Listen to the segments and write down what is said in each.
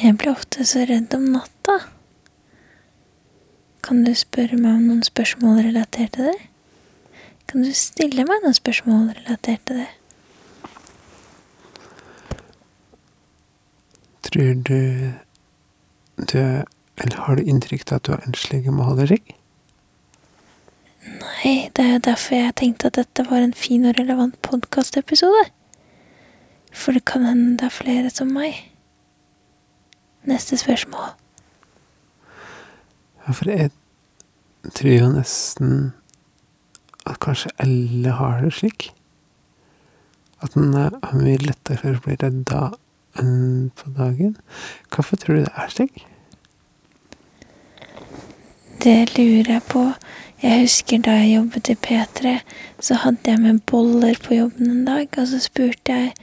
Jeg blir ofte så redd om natta. Kan du spørre meg om noen spørsmål relatert til det? Kan du stille meg noen spørsmål relatert til det? Tror du du er Eller har du inntrykk av at du har en sleggemålerigg? Nei, det er jo derfor jeg tenkte at dette var en fin og relevant podkastepisode. For det kan hende det er flere som meg. Neste spørsmål. Ja, for jeg tror jo nesten at kanskje alle har det slik. At en har mye lettere for å bli redda enn på dagen. Hvorfor tror du det er slik? Det lurer jeg på. Jeg husker da jeg jobbet i P3, så hadde jeg med boller på jobben en dag, og så spurte jeg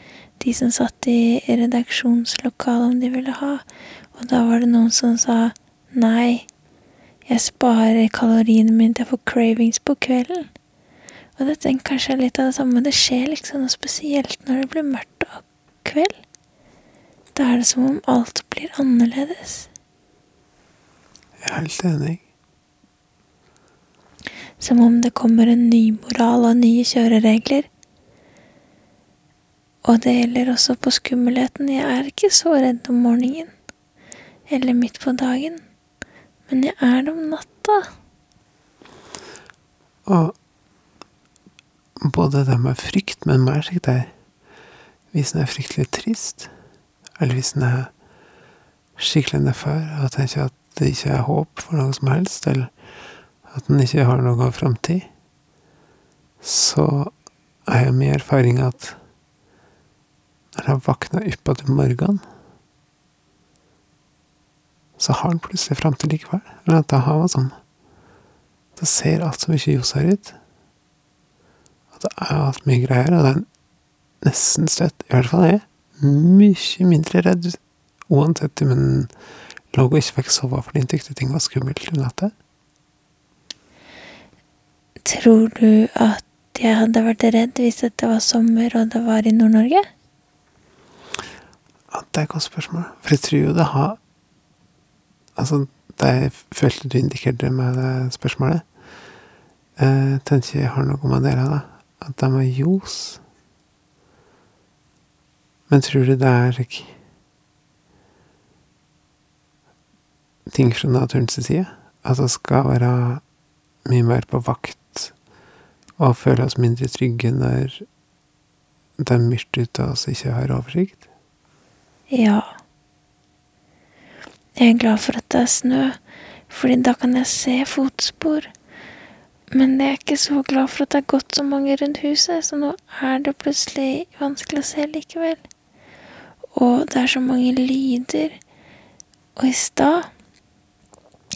de som satt i redaksjonslokalet om de ville ha, og da var det noen som sa nei, jeg sparer kaloriene mine til jeg får cravings på kvelden. Og det tenker kanskje er litt av det samme. Det skjer liksom noe spesielt når det blir mørkt og kveld. Da er det som om alt blir annerledes. Jeg er helt enig. Som om det kommer en ny moral og nye kjøreregler. Og det gjelder også på skummelheten. Jeg er ikke så redd om morgenen. Eller midt på dagen. Men jeg er det om natta. Og både det med frykt, men mer slik det er hvis en er fryktelig trist, eller hvis en er skikkelig nedfor og tenker at det ikke er håp for noe som helst, eller at en ikke har noe framtid, så er jo min erfaring at når han våkner opp om morgenen, så har han plutselig framtid likevel. Eller at det har vært sånn Da ser alt så mye ljosere ut. At det er alt mye greier, og det er nesten støtt. I hvert fall jeg. Mye mindre redd uansett om en lå og ikke fikk sove fordi en tykte ting var skummelt om natta. Tror du at jeg hadde vært redd hvis dette var sommer og det var i Nord-Norge? Ja, det er et godt spørsmål. For jeg tror jo det har Altså, det jeg følte du indikerte med det spørsmålet, eh, tenker jeg har noe med dere, da. At de er ljos. Men tror du det er ting fra naturens side? At vi skal være mye mer på vakt og føle oss mindre trygge når det er mørkt ute og vi ikke har oversikt? Ja. Jeg er glad for at det er snø, fordi da kan jeg se fotspor. Men jeg er ikke så glad for at det er gått så mange rundt huset, så nå er det plutselig vanskelig å se likevel. Og det er så mange lyder. Og i stad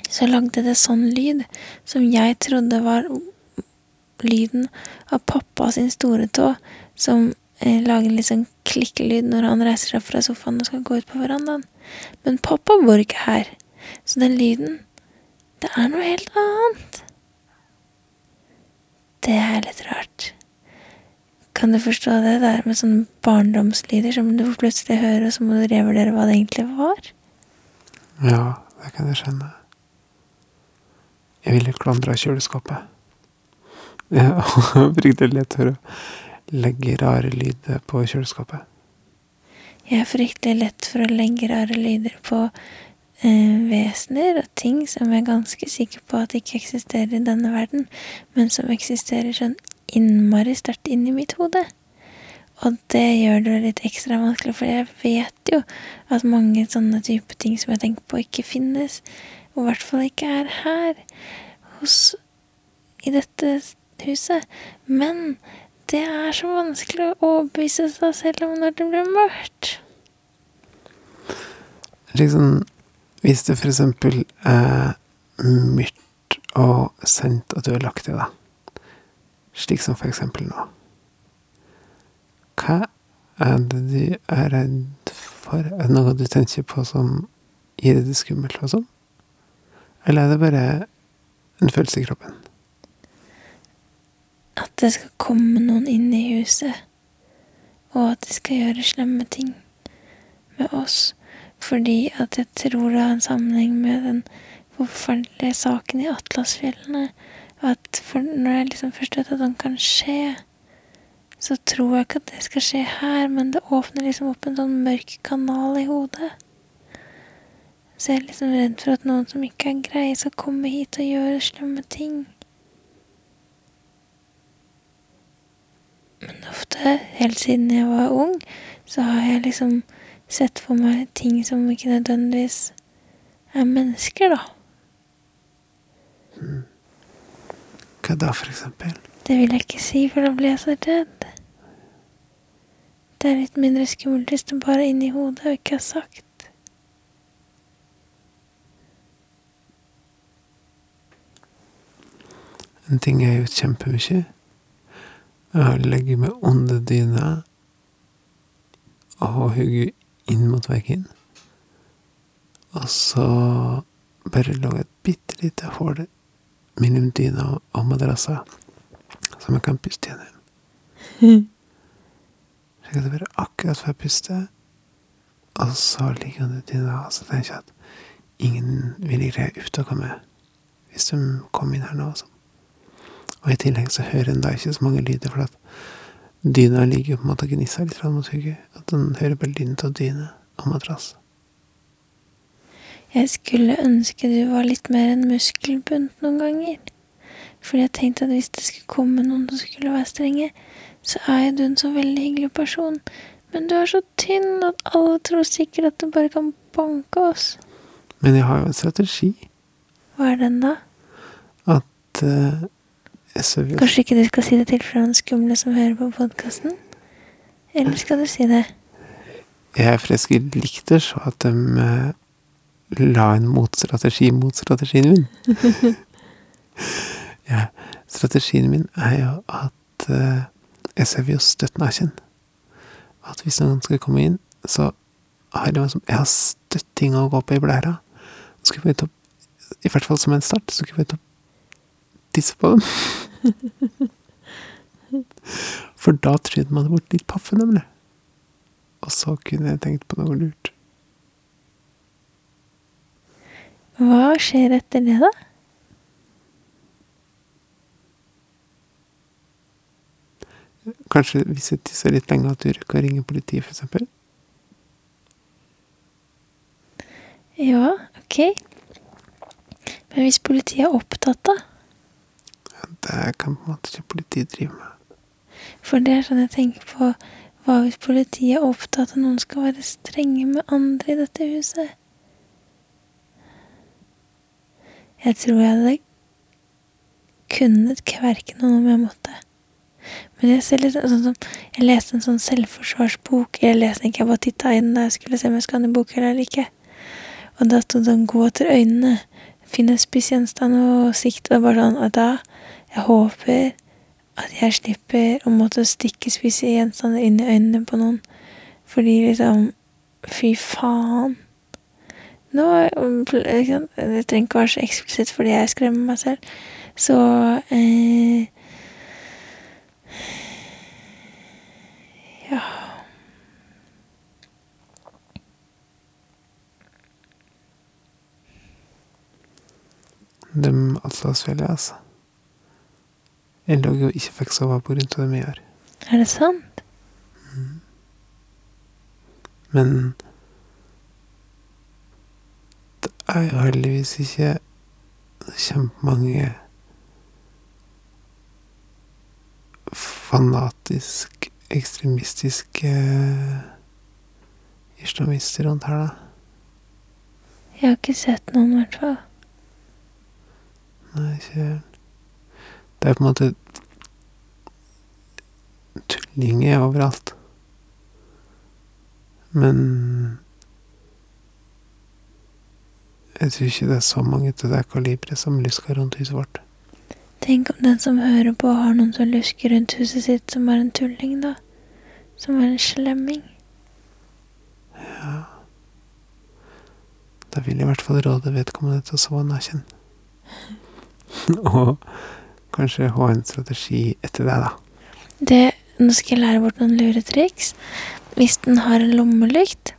så lagde det sånn lyd som jeg trodde var lyden av pappa sin store tå, som eh, lager litt sånn klikkelyd når han reiser seg fra sofaen og skal gå ut på verandaen. Men pappa bor ikke her, så den lyden, det er noe helt annet. Det er litt rart. Kan du forstå det der med sånne barndomslyder som du plutselig hører, og så må du revurdere hva det egentlig var? Ja, det kan jeg skjønne. Jeg ville klandra kjøleskapet. Jeg har fryktelig lett å å legge rare lyder på kjøleskapet. Jeg er fryktelig lett for å legge rare lyder på eh, vesener og ting som jeg er ganske sikker på at ikke eksisterer i denne verden, men som eksisterer sånn innmari sterkt inni mitt hode. Og det gjør det litt ekstra vanskelig, for jeg vet jo at mange sånne type ting som jeg tenker på, ikke finnes. Og i hvert fall ikke er her, hos i dette huset. Men det er så vanskelig å overbevise seg selv om når det blir mørkt. Liksom, hvis det for eksempel er mørkt og sent at du har lagt deg, da. Slik som for eksempel nå. Hva er det du er redd for? Er det noe du tenker på som gir deg det skummelt sånn? Eller er det bare en følelse i kroppen? At det skal komme noen inn i huset, og at de skal gjøre slemme ting med oss. Fordi at jeg tror det har en sammenheng med den forferdelige saken i Atlasfjellene. At for når jeg liksom først vet at den kan skje, så tror jeg ikke at det skal skje her, men det åpner liksom opp en sånn mørk kanal i hodet. Så jeg er liksom redd for at noen som ikke er greie, skal komme hit og gjøre slemme ting. Men ofte, helt siden jeg var ung, så har jeg liksom sett for meg ting som ikke nødvendigvis er mennesker, da. Hva da, for eksempel? Det vil jeg ikke si, for da blir jeg så redd. Det er litt mindre skummelt hvis det bare er inni hodet og ikke er sagt. En ting jeg har gjort kjempemye, å legge med under dyna og hugge inn mot veggen. Og så bare lage et bitte lite hull mellom dyna og madrassa, som jeg kan puste gjennom. Slik at det bare akkurat får puste, og så ligger jeg under dyna, og så tenker jeg at ingen vil greie ut å komme hvis de kommer inn her nå. Sånn. Og i tillegg så hører en da ikke så mange lyder, for at dyna ligger på en måte og gnisser litt mot hugget. At en hører bare lyden av dyne og madrass. Jeg skulle ønske du var litt mer enn muskelbunt noen ganger. Fordi jeg tenkte at hvis det skulle komme noen som skulle være strenge, så er jo du en så veldig hyggelig person. Men du er så tynn at alle tror sikkert at du bare kan banke oss. Men jeg har jo en strategi. Hva er den, da? At uh, Kanskje ikke du skal si det til noen skumle som hører på podkasten? Eller skal du si det? Jeg forresten likter så at de uh, la en motstrategi mot strategien min. ja, strategien min er jo at uh, jeg ser jo støtt naken. At hvis noen skal komme inn, så har jeg, jeg har støtting å gå på i blæra. Så skal vi ta, I hvert fall som en start, så skal vi ta tisse på dem. For da tror jeg de hadde blitt litt paffe, nemlig. Og så kunne jeg tenkt på noe lurt. Hva skjer etter det, da? Kanskje hvis jeg tisser litt lenge, at du rekker å ringe politiet, eksempel? Ja, ok. Men hvis politiet er opptatt, da? Det kan på en måte ikke politiet drive med. For det er sånn jeg tenker på Hva hvis politiet er opptatt av noen skal være strenge med andre i dette huset? Jeg tror jeg hadde kunnet kverke noen om jeg måtte. Men jeg ser litt sånn som Jeg leste en sånn selvforsvarsbok. Jeg leste ikke, jeg bare titta i den da jeg skulle se om jeg skulle ha den i bok eller ikke. Og da sto det 'gå etter øynene'. Finne spissgjenstand og sikt. Og bare sånn Og da Jeg håper at jeg slipper å måtte stikke spisse gjenstander inn i øynene på noen. Fordi liksom Fy faen. Nå liksom, Det trenger ikke være så eksplisitt fordi jeg skremmer meg selv. Så eh, Ja. altså Atlasfjellet, altså. Jeg lå jo ikke fikk sove på grunn av det vi år. Er det sant? Men det er jo heldigvis ikke kjempemange fanatisk ekstremistiske islamister rundt her, da. Jeg har ikke sett noen, i hvert fall. Nei, ikke Det er på en måte tullinger overalt. Men jeg tror ikke det er så mange til det kaliberet som lusker rundt huset vårt. Tenk om den som hører på, har noen som lusker rundt huset sitt, som er en tulling, da. Som er en slemming. Ja Da vil jeg i hvert fall råde vedkommende til å sove naken. Og kanskje ha en strategi etter det, da. Det, nå skal jeg lære bort noen luretriks. Hvis den har en lommelykt,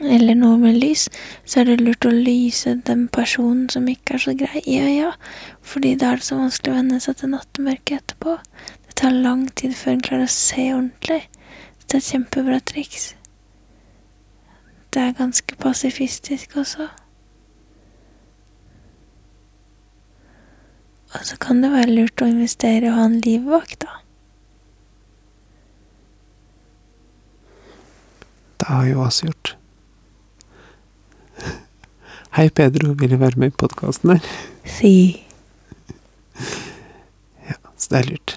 eller noe med lys, så er det lurt å lyse den personen som ikke er så grei i øya, fordi da er det så vanskelig å venne seg til nattemørket etterpå. Det tar lang tid før en klarer å se ordentlig. Så det er et kjempebra triks. Det er ganske pasifistisk også. Og så kan det være lurt å investere i å ha en livvakt, da. Det har jo også gjort. Hei, Pedro, vil du være med i podkasten her? Si. Ja, så det er lurt.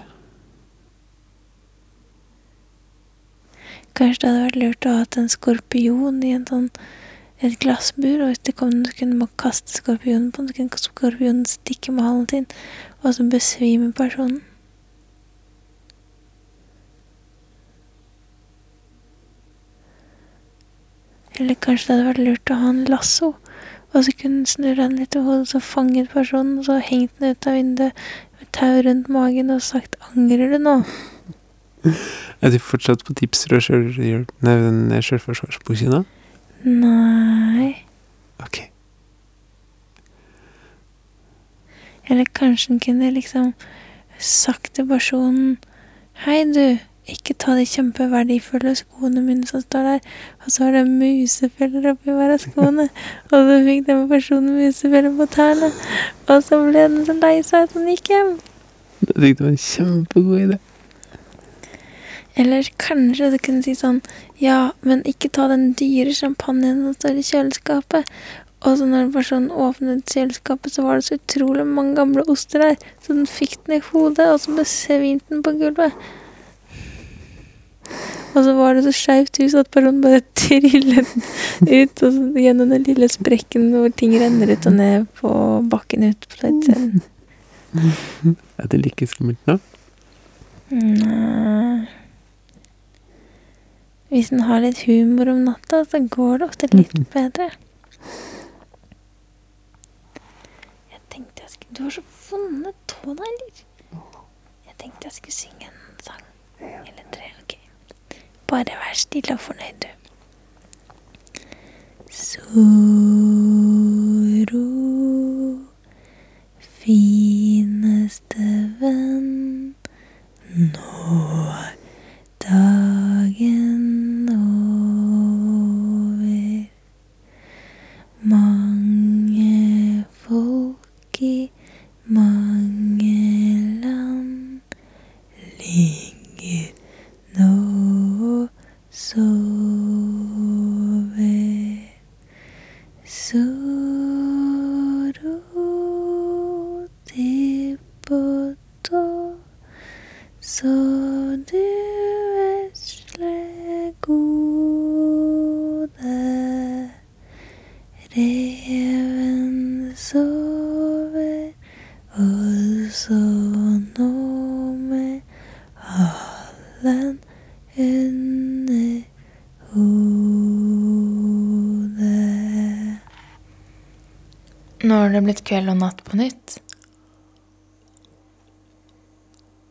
Kanskje det hadde vært lurt å ha hatt en skorpion i en sånn et glassbur, og hvis det kom noen, så kunne man kaste skorpionen på den, så kunne skorpionen stikke med halen sin, og så besvime personen. Eller kanskje det hadde vært lurt å ha en lasso, og så kunne den snurre den litt i hodet, så fanget personen, og så hengt den ut av vinduet med tau rundt magen og sagt 'angrer du nå'? Er du fortsatt på tipser og den sjølforsvarsboka? Nei. Ok. Eller kanskje den kunne liksom sagt til personen Hei, du, ikke ta de kjempeverdifulle skoene mine som står der. Og så var det musefeller oppi hver av skoene. og så fikk den personen musefeller på tærne. Og så ble den så lei seg at den gikk hjem. da tenkte du en kjempegod idé. Eller kanskje du kunne si sånn Ja, men ikke ta den dyre champagnen som står i kjøleskapet. Og så når personen åpnet kjøleskapet, så var det så utrolig mange gamle oster der. Så den fikk den i hodet, og så besvimte den på gulvet. Og så var det så skeivt hus at personen bare trillet ut og så gjennom den lille sprekken hvor ting renner ut og ned på bakken ut på utsiden. Er det like skummelt nå? Nei Hvis en har litt humor om natta, så går det ofte litt bedre. Jeg tenkte jeg skulle Du har så vonde tånegler. Jeg tenkte jeg skulle synge en sang eller. Bare vær stille og fornøyd, du. Soro, fineste har det blitt kveld og natt på nytt.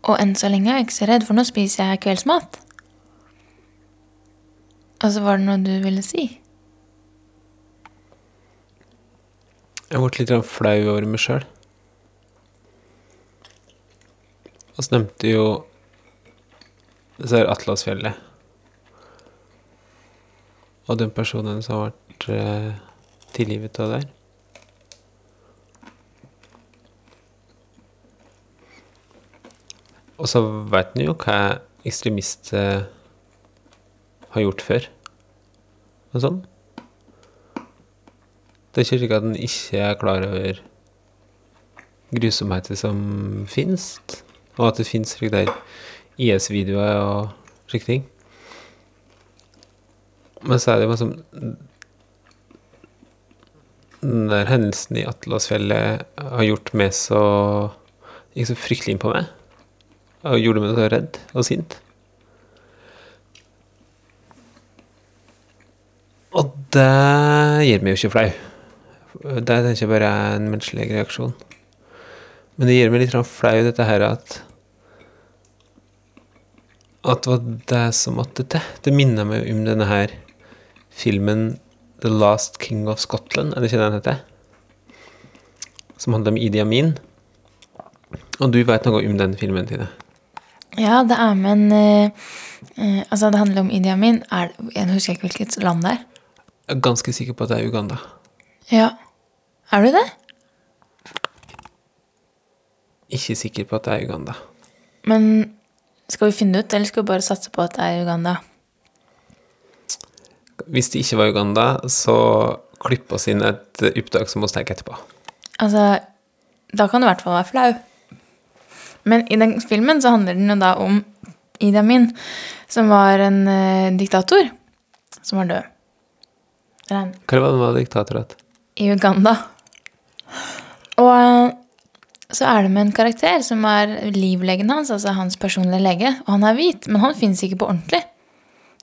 Og enn så lenge er jeg ikke så redd, for nå spiser jeg kveldsmat. Og så var det noe du ville si. Jeg ble litt flau over meg sjøl. så nevnte jo disse Atlasfjellet. Og den personen som ble tilgitt tilgivet av der. Og så veit en jo hva ekstremister har gjort før. Og sånn. Det er ikke slik at en ikke er klar over grusomheter som finnes, og at det finnes slik der IS-videoer og slike ting. Men så er det jo liksom Den der hendelsen i Atlasfjellet har gjort meg så Ikke så fryktelig inn på meg. Og gjorde meg så redd og sint. Og det gir meg jo ikke flau. Det tenker jeg bare er en menneskelig reaksjon. Men det gir meg litt flau, dette her at At det var det som måtte til. Det minner meg om denne her filmen The Last King of Scotland, er det ikke den heter? Som handler om Idi Amin. Og du vet noe om den filmen, Tine? Ja, det er med en eh, eh, Altså, det handler om Idi Amin. Er, jeg husker ikke hvilket land det er. Jeg er ganske sikker på at det er Uganda. Ja. Er du det? Ikke sikker på at det er Uganda. Men skal vi finne ut, eller skal vi bare satse på at det er Uganda? Hvis det ikke var Uganda, så klipp oss inn et opptak som vi tenker etterpå. Altså, da kan du i hvert fall være flau. Men i den filmen så handler den jo da om Idi Amin, som var en eh, diktator som var død. Eller Hva var det med diktator at? i Uganda. Og eh, så er det med en karakter som er livlegen hans, altså hans personlige lege. Og han er hvit, men han fins ikke på ordentlig.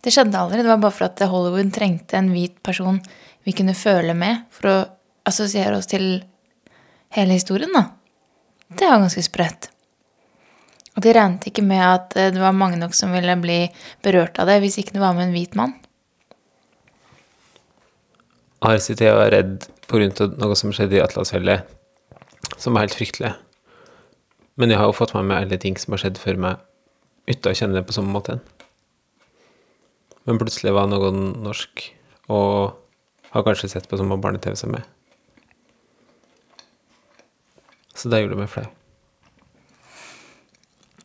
Det skjedde aldri. Det var bare for at Hollywood trengte en hvit person vi kunne føle med for å assosiere oss til hele historien, da. Det var ganske sprøtt. Og de regnet ikke med at eh, det var mange nok som ville bli berørt av det hvis ikke det var med en hvit mann. RCT var redd pga. noe som skjedde i Atlasfjellet, som var helt fryktelig. Men jeg har jo fått med meg alle ting som har skjedd før meg, uten å kjenne det på samme måte. Men plutselig var noen norsk, og har kanskje sett på samme barne-TV som meg. Så det gjorde meg flau.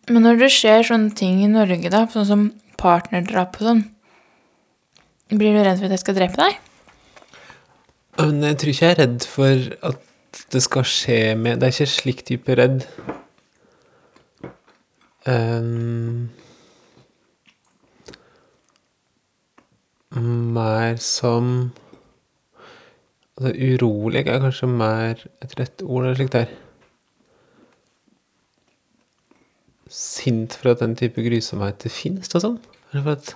Men når det skjer sånne ting i Norge, da, sånn som partnerdrap og sånn, blir du redd for at jeg skal drepe deg? Men jeg tror ikke jeg er redd for at det skal skje med Det er ikke slik type redd. Um, mer som Altså urolig er kanskje mer et rett ord eller slikt der. Sint for at den type grusomheter finnes og sånn. Eller for at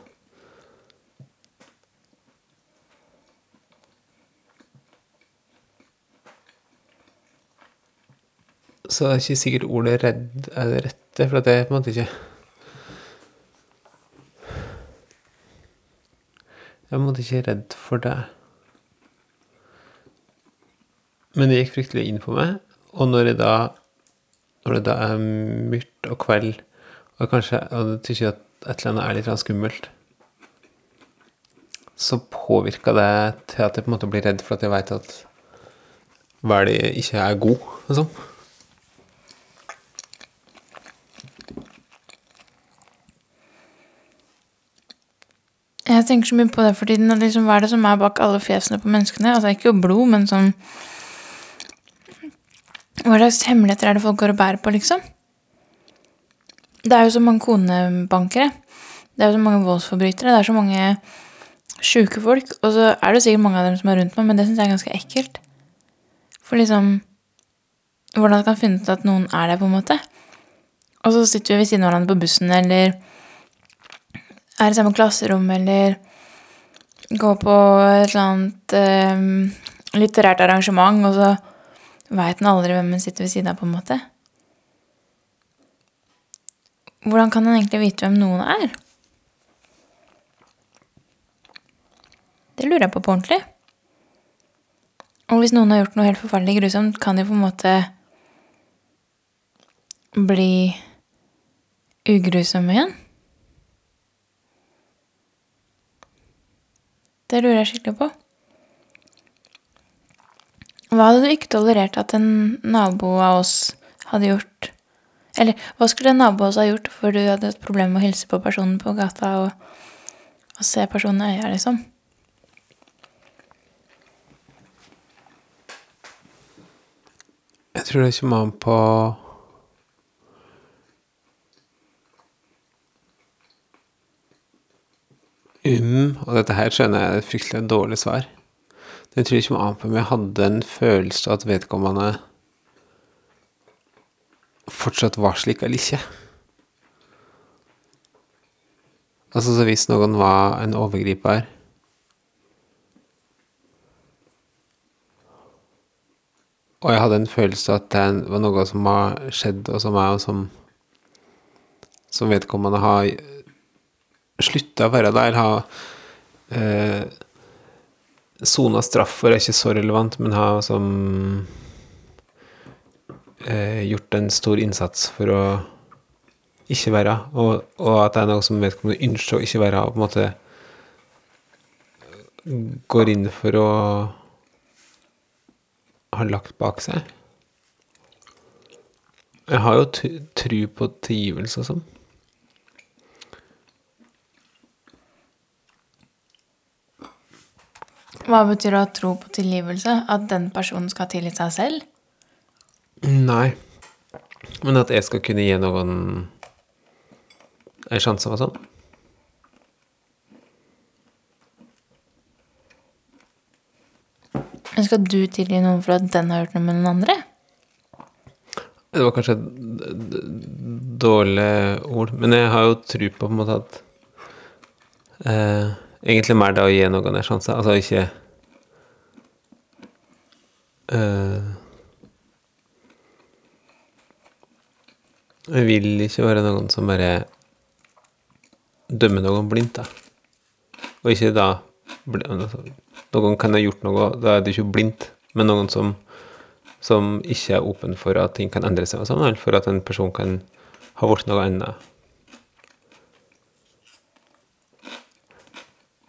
Så det er ikke sikkert ordet 'redd' er det rette, for det er på en måte ikke Jeg er på en måte ikke redd for det. Men det gikk fryktelig inn på meg, og når jeg da Når det da er mørkt og kveld, og kanskje og du syns at et eller annet er litt skummelt, så påvirker det til at jeg på en måte blir redd for at jeg veit at verden ikke er god, sånn. Jeg tenker så mye på det for tiden. Liksom, hva er det som er bak alle fjesene på menneskene? Altså ikke blod, men sånn Hva slags hemmeligheter er det folk går og bærer på, liksom? Det er jo så mange konebankere. Det er jo så mange voldsforbrytere. Det er så mange sjuke folk. Og så er det sikkert mange av dem som er rundt meg, men det syns jeg er ganske ekkelt. For liksom Hvordan kan finne ut at noen er det, på en måte? Og så sitter vi ved siden av hverandre på bussen, eller er i samme klasserom eller går på et eller annet eh, litterært arrangement, og så veit en aldri hvem en sitter ved siden av, på en måte. Hvordan kan en egentlig vite hvem noen er? Det lurer jeg på på ordentlig. Og hvis noen har gjort noe helt forferdelig grusomt, kan de på en måte bli ugrusomme igjen? Det lurer jeg skikkelig på. Hva hadde du ikke tolerert at en nabo av oss hadde gjort? Eller hva skulle en nabo av oss ha gjort for du hadde et problem med å hilse på personen på gata og, og se personen i øya, liksom? Jeg tror det kommer an på um, og dette her skjønner jeg er et fryktelig dårlig svar. Det tror jeg noe an på om jeg hadde en følelse av at vedkommende fortsatt var slik eller ikke. Altså så hvis noen var en overgriper Og jeg hadde en følelse av at det var noe som har skjedd og som er og som, som vedkommende har slutta å være der, eller har eh, sona straffer er ikke så relevant, men har som eh, gjort en stor innsats for å ikke være, og, og at det er noe som vedkommende ønsker å ikke være, og på en måte går inn for å ha lagt bak seg. Jeg har jo tru på tilgivelse og sånn. Hva betyr det å ha tro på tilgivelse? At den personen skal tilgi seg selv? Nei. Men at jeg skal kunne gi noen en sjanse og sånn. Men skal du tilgi noen for at den har gjort noe med den andre? Det var kanskje et dårlig ord, men jeg har jo tro på på en måte at eh, Egentlig mer det å gi noen en sjanse. Altså ikke uh, Jeg vil ikke være noen som bare dømmer noen blindt, da. Og ikke da altså, Noen kan ha gjort noe, da er det ikke blindt, men noen som som ikke er åpen for at ting kan endre seg, og sånn, for at en person kan ha blitt noe annet.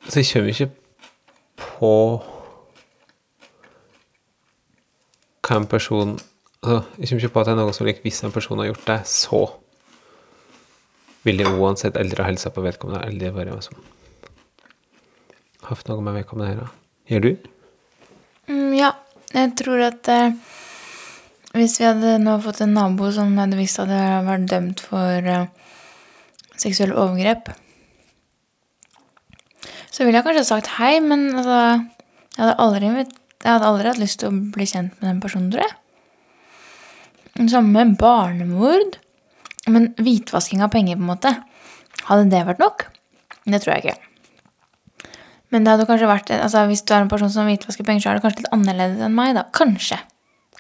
Så jeg kommer ikke på hva en person altså, Jeg kommer ikke på at det er noe som like, hvis en person har gjort det, så vil de uansett aldri ha hilsa på vedkommende, aldri være som hatt noe med vedkommende å gjøre. Gjør du? Mm, ja, jeg tror at eh, hvis vi hadde nå fått en nabo som hadde visst at hadde vært dømt for eh, seksuelle overgrep, så ville jeg kanskje sagt hei, men altså, jeg hadde aldri, jeg hadde aldri hatt lyst til å bli kjent med den personen, tror jeg. Samme med barnemord. Men hvitvasking av penger, på en måte. Hadde det vært nok? Det tror jeg ikke. Men det hadde kanskje vært altså hvis du er en person som hvitvasker penger, så er det kanskje litt annerledes enn meg, da. Kanskje.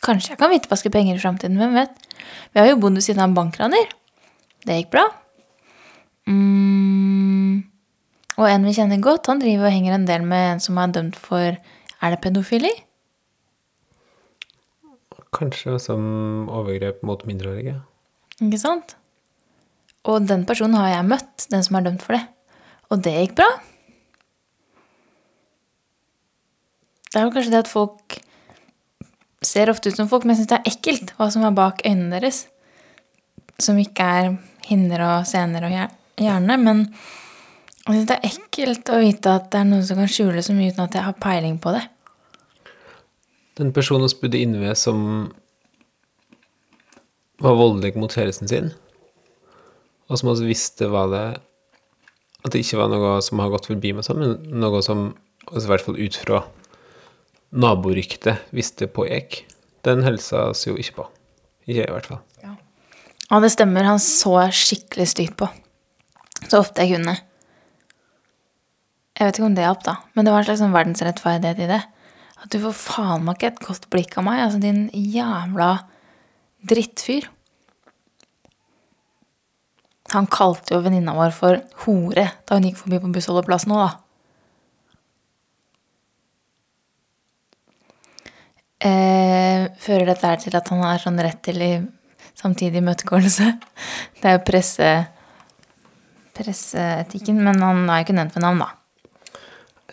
Kanskje jeg kan hvitvaske penger i framtiden, hvem vet. Vi har jo bodd ved siden av bankraner. Det gikk bra. Mm. Og en vi kjenner godt, han driver og henger en del med en som er dømt for Er det pedofili? Kanskje som overgrep mot mindreårige. Ikke sant? Og den personen har jeg møtt, den som er dømt for det. Og det gikk bra. Det er jo kanskje det at folk ser ofte ut som folk, men jeg syns det er ekkelt hva som er bak øynene deres. Som ikke er hinner og sener og hjer- hjerne, men jeg syns det er ekkelt å vite at det er noen som kan skjule så mye uten at jeg har peiling på det. Den personen vi bodde inne ved som var voldelig mot kjæresten sin, og som også visste hva det At det ikke var noe som har gått forbi meg sånn, men noe som altså i hvert fall ut fra naboryktet visste pågikk, den helsa oss jo ikke på. Ikke jeg, i hvert fall. Ja, det stemmer. Han så skikkelig stygt på. Så ofte jeg kunne. Jeg vet ikke om det hjalp, da, men det var en slags sånn verdensrettferdighet i det. At du får faen meg ikke et godt blikk av meg, altså din jævla drittfyr. Han kalte jo venninna vår for hore da hun gikk forbi på bussholdeplassen òg, da. Eh, fører dette her til at han har sånn rett til i samtidig imøtegåelse? Det er jo presse, presseetikken, men han er jo ikke nevnt ved navn, da.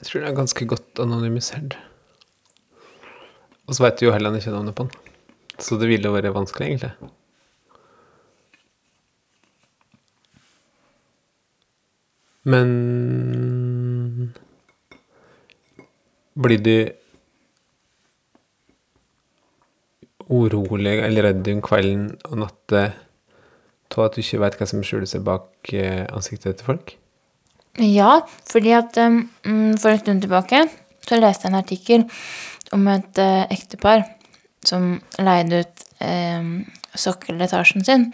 Jeg tror den er ganske godt anonymisert. Og så veit du jo heller ikke navnet på den. Så det ville vært vanskelig, egentlig. Men Blir du urolig eller redd om kvelden og natta av at du ikke veit hva som skjuler seg bak eh, ansiktet til folk? Ja, fordi at um, for en stund tilbake så leste jeg en artikkel om et uh, ektepar som leide ut um, sokkeletasjen sin.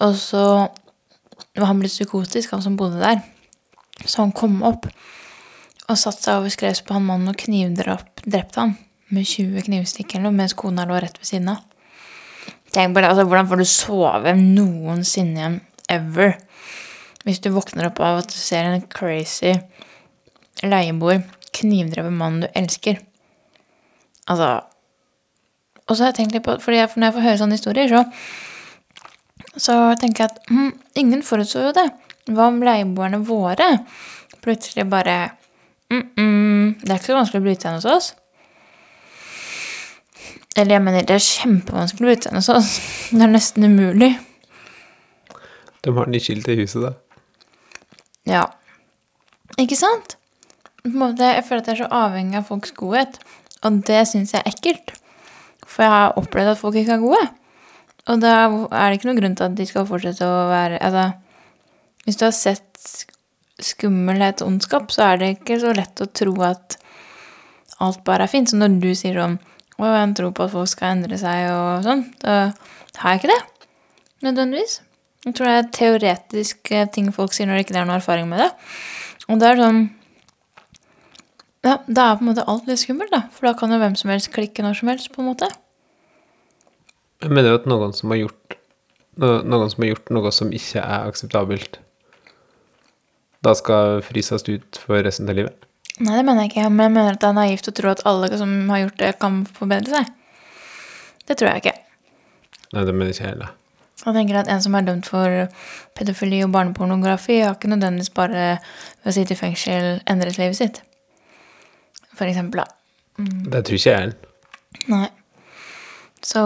Og så var han blitt psykotisk, han som bodde der. Så han kom opp og satte seg over skrevs på han mannen og knivdrepte han med 20 knivstikk eller noe, mens kona lå rett ved siden av. Tenk på det, altså Hvordan får du sove noensinne igjen? Ever? Hvis du våkner opp av at du ser en crazy leieboer knivdrepe mannen du elsker. Altså Og så har jeg tenkt litt på fordi jeg, Når jeg får høre sånne historier, så, så tenker jeg at hm, ingen forutså jo det. Hva om leieboerne våre plutselig bare mm, mm, Det er ikke så vanskelig å bryte seg inn hos oss. Eller jeg mener, det er kjempevanskelig å bryte seg inn hos oss. Det er nesten umulig. De har nyskilt i huset, da. Ja. Ikke sant? Måte, jeg føler at jeg er så avhengig av folks godhet. Og det syns jeg er ekkelt. For jeg har opplevd at folk ikke er gode. Og da er det ikke noen grunn til at de skal fortsette å være Altså, hvis du har sett skummelhet og ondskap, så er det ikke så lett å tro at alt bare er fint. Så når du sier sånn Å, jeg tror på at folk skal endre seg og sånn, da har jeg ikke det. Nødvendigvis. Jeg tror det er teoretiske ting folk sier når det ikke er noe erfaring med det. Og det er sånn Ja, da er på en måte alt litt skummelt, da. For da kan jo hvem som helst klikke når som helst, på en måte. Jeg mener jo at noen som har gjort noen som har gjort noe som ikke er akseptabelt, da skal fryses ut for resten av livet. Nei, det mener jeg ikke. Men jeg mener at det er naivt å tro at alle som har gjort det, kan forbedre seg. Det tror jeg ikke. Nei, det mener ikke jeg heller. Jeg tenker at En som er dømt for pedofili og barnepornografi, har ikke nødvendigvis bare ved å sitte i fengsel endret livet sitt. For eksempel, da. Det tror ikke jeg heller. Nei. Så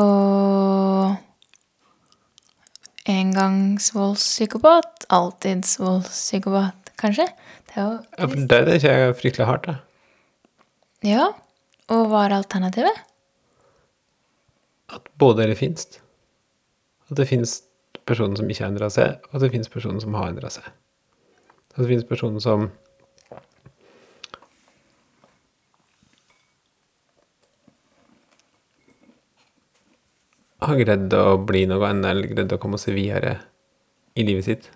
Engangsvoldspsykopat, alltidsvoldspsykopat, kanskje? Det er jo Ja, for det er ikke fryktelig hardt, da. Ja. Og hva er alternativet? At både eller finnes. At det finnes personer som ikke har endra seg, og at det finnes personer som har endra seg. At det finnes personer som har greid å bli noe annet, eller greid å komme seg videre i livet sitt.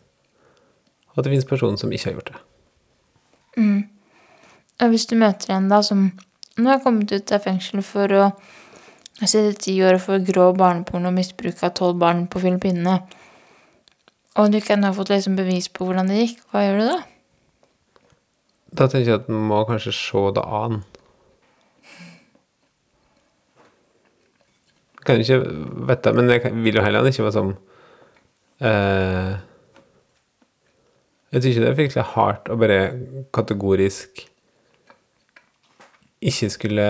Og at det finnes personer som ikke har gjort det. Og hvis du møter en da som nå har kommet ut av fengsel for å ha sittet ti år for grov barneporno og misbruk av tolv barn på Filippinene, og du ikke ennå har fått liksom bevis på hvordan det gikk, hva gjør du da? Da tenker jeg at man må kanskje se det an. Kan jo ikke vite, men jeg vil jo heller ikke være sånn eh, Jeg syns ikke det er fryktelig hardt å bare kategorisk ikke skulle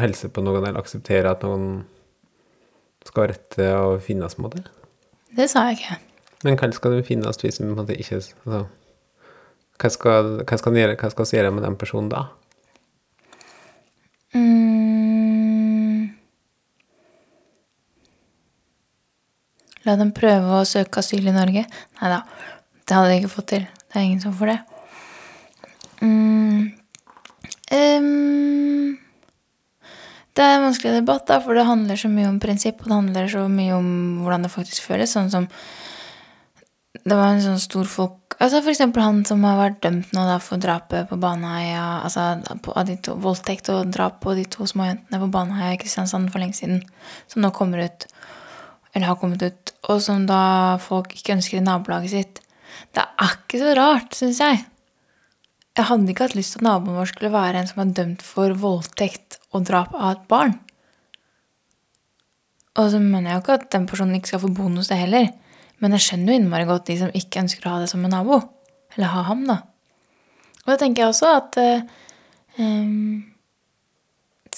helse på noen eller akseptere at noen skal rette og finnes på en måte. Det sa jeg ikke. Men hva skal det finnes hvis måte ikke altså, hva, skal, hva, skal gjøre, hva skal vi gjøre med den personen da? Mm. La dem prøve å søke asyl i Norge? Nei da, det hadde de ikke fått til. Det er ingen som får det. Mm. Ehm. Det er en vanskelig debatt, da, for det handler så mye om prinsipp, og det handler så mye om hvordan det faktisk føles. Sånn som Det var en sånn stor folk Altså For eksempel han som har vært dømt nå da for drapet på Baneheia Altså på, av de to, voldtekt og drap på de to små jentene på Baneheia i Kristiansand for lenge siden. Som nå kommer ut, eller har kommet ut, og som da folk ikke ønsker i nabolaget sitt. Det er ikke så rart, syns jeg. Jeg hadde ikke hatt lyst til at naboen vår skulle være en som er dømt for voldtekt og drap av et barn. Og så mener jeg jo ikke at den personen ikke skal få bonus, det heller. Men jeg skjønner jo innmari godt de som ikke ønsker å ha det som en nabo. Eller ha ham, da. Og da tenker jeg også at eh,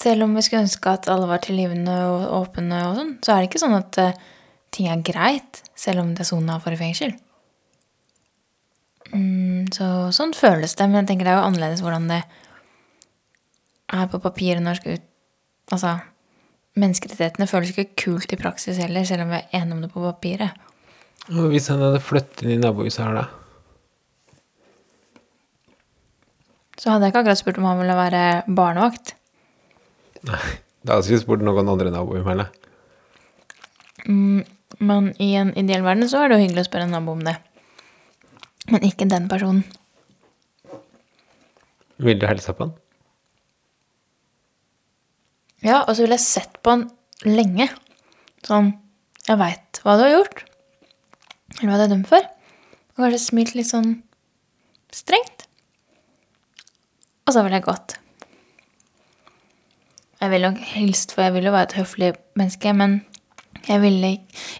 selv om vi skulle ønske at alle var tilgivende og åpne, og sånn, så er det ikke sånn at eh, ting er greit selv om det er sona for i fengsel. Mm, så sånn føles det, men jeg tenker det er jo annerledes hvordan det er på papiret når det skal ut Altså, menneskerettighetene føles ikke kult i praksis heller, selv om vi er enige om det på papiret. Og hvis han hadde flyttet inn i nabohuset her, da? Så hadde jeg ikke akkurat spurt om han ville være barnevakt. Nei, Da hadde jeg ikke spurt noen andre naboer om heller. Men i en ideell verden så er det jo hyggelig å spørre en nabo om det. Men ikke den personen. Vil du hilsa på han? Ja, og så ville jeg sett på han lenge. Sånn Jeg veit hva du har gjort. Eller hva du er dømt for. Og kanskje smilt litt sånn strengt. Og så ville jeg gått. Jeg ville nok hilst, for jeg ville jo være et høflig menneske, men jeg ville,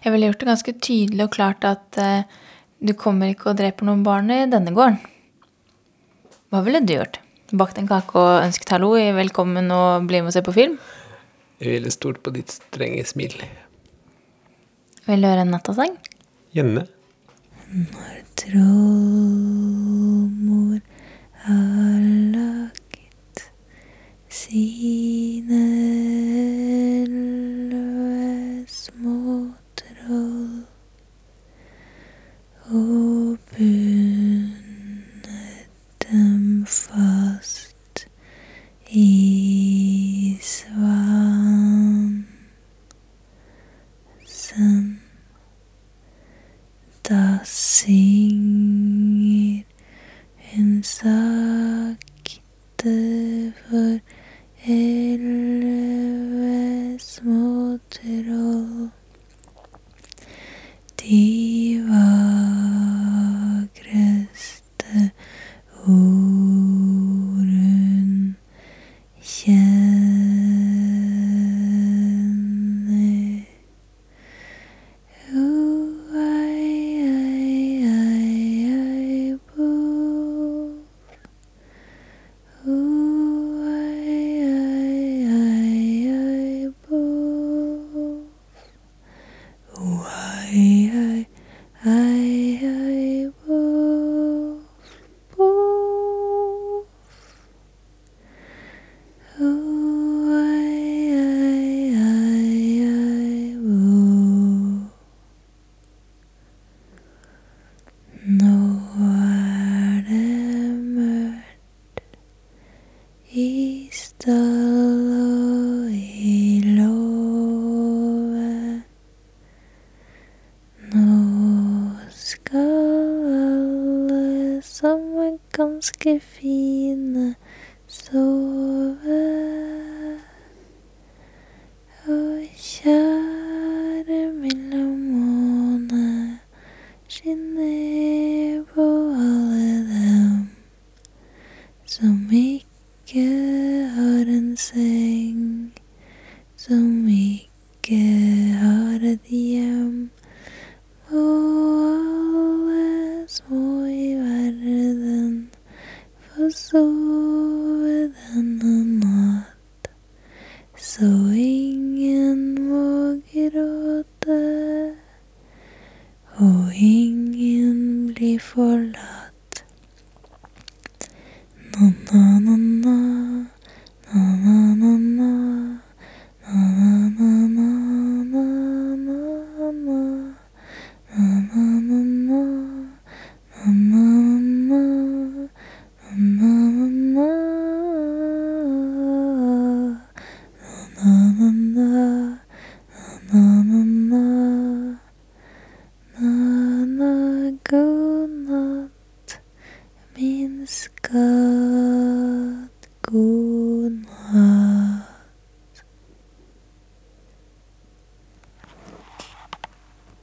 jeg ville, gjort det ganske tydelig og klart at eh, du kommer ikke og dreper noen barn i denne gården. Hva ville du gjort? Bakt en kake og ønsket hallo i velkommen og bli med og se på film? Jeg ville stolt på ditt strenge smil. Vil du høre en nattasang? Gjerne. Når trollmor er fine sove. Og kjære mellom måne ned på alle dem som ikke har en seng, som ikke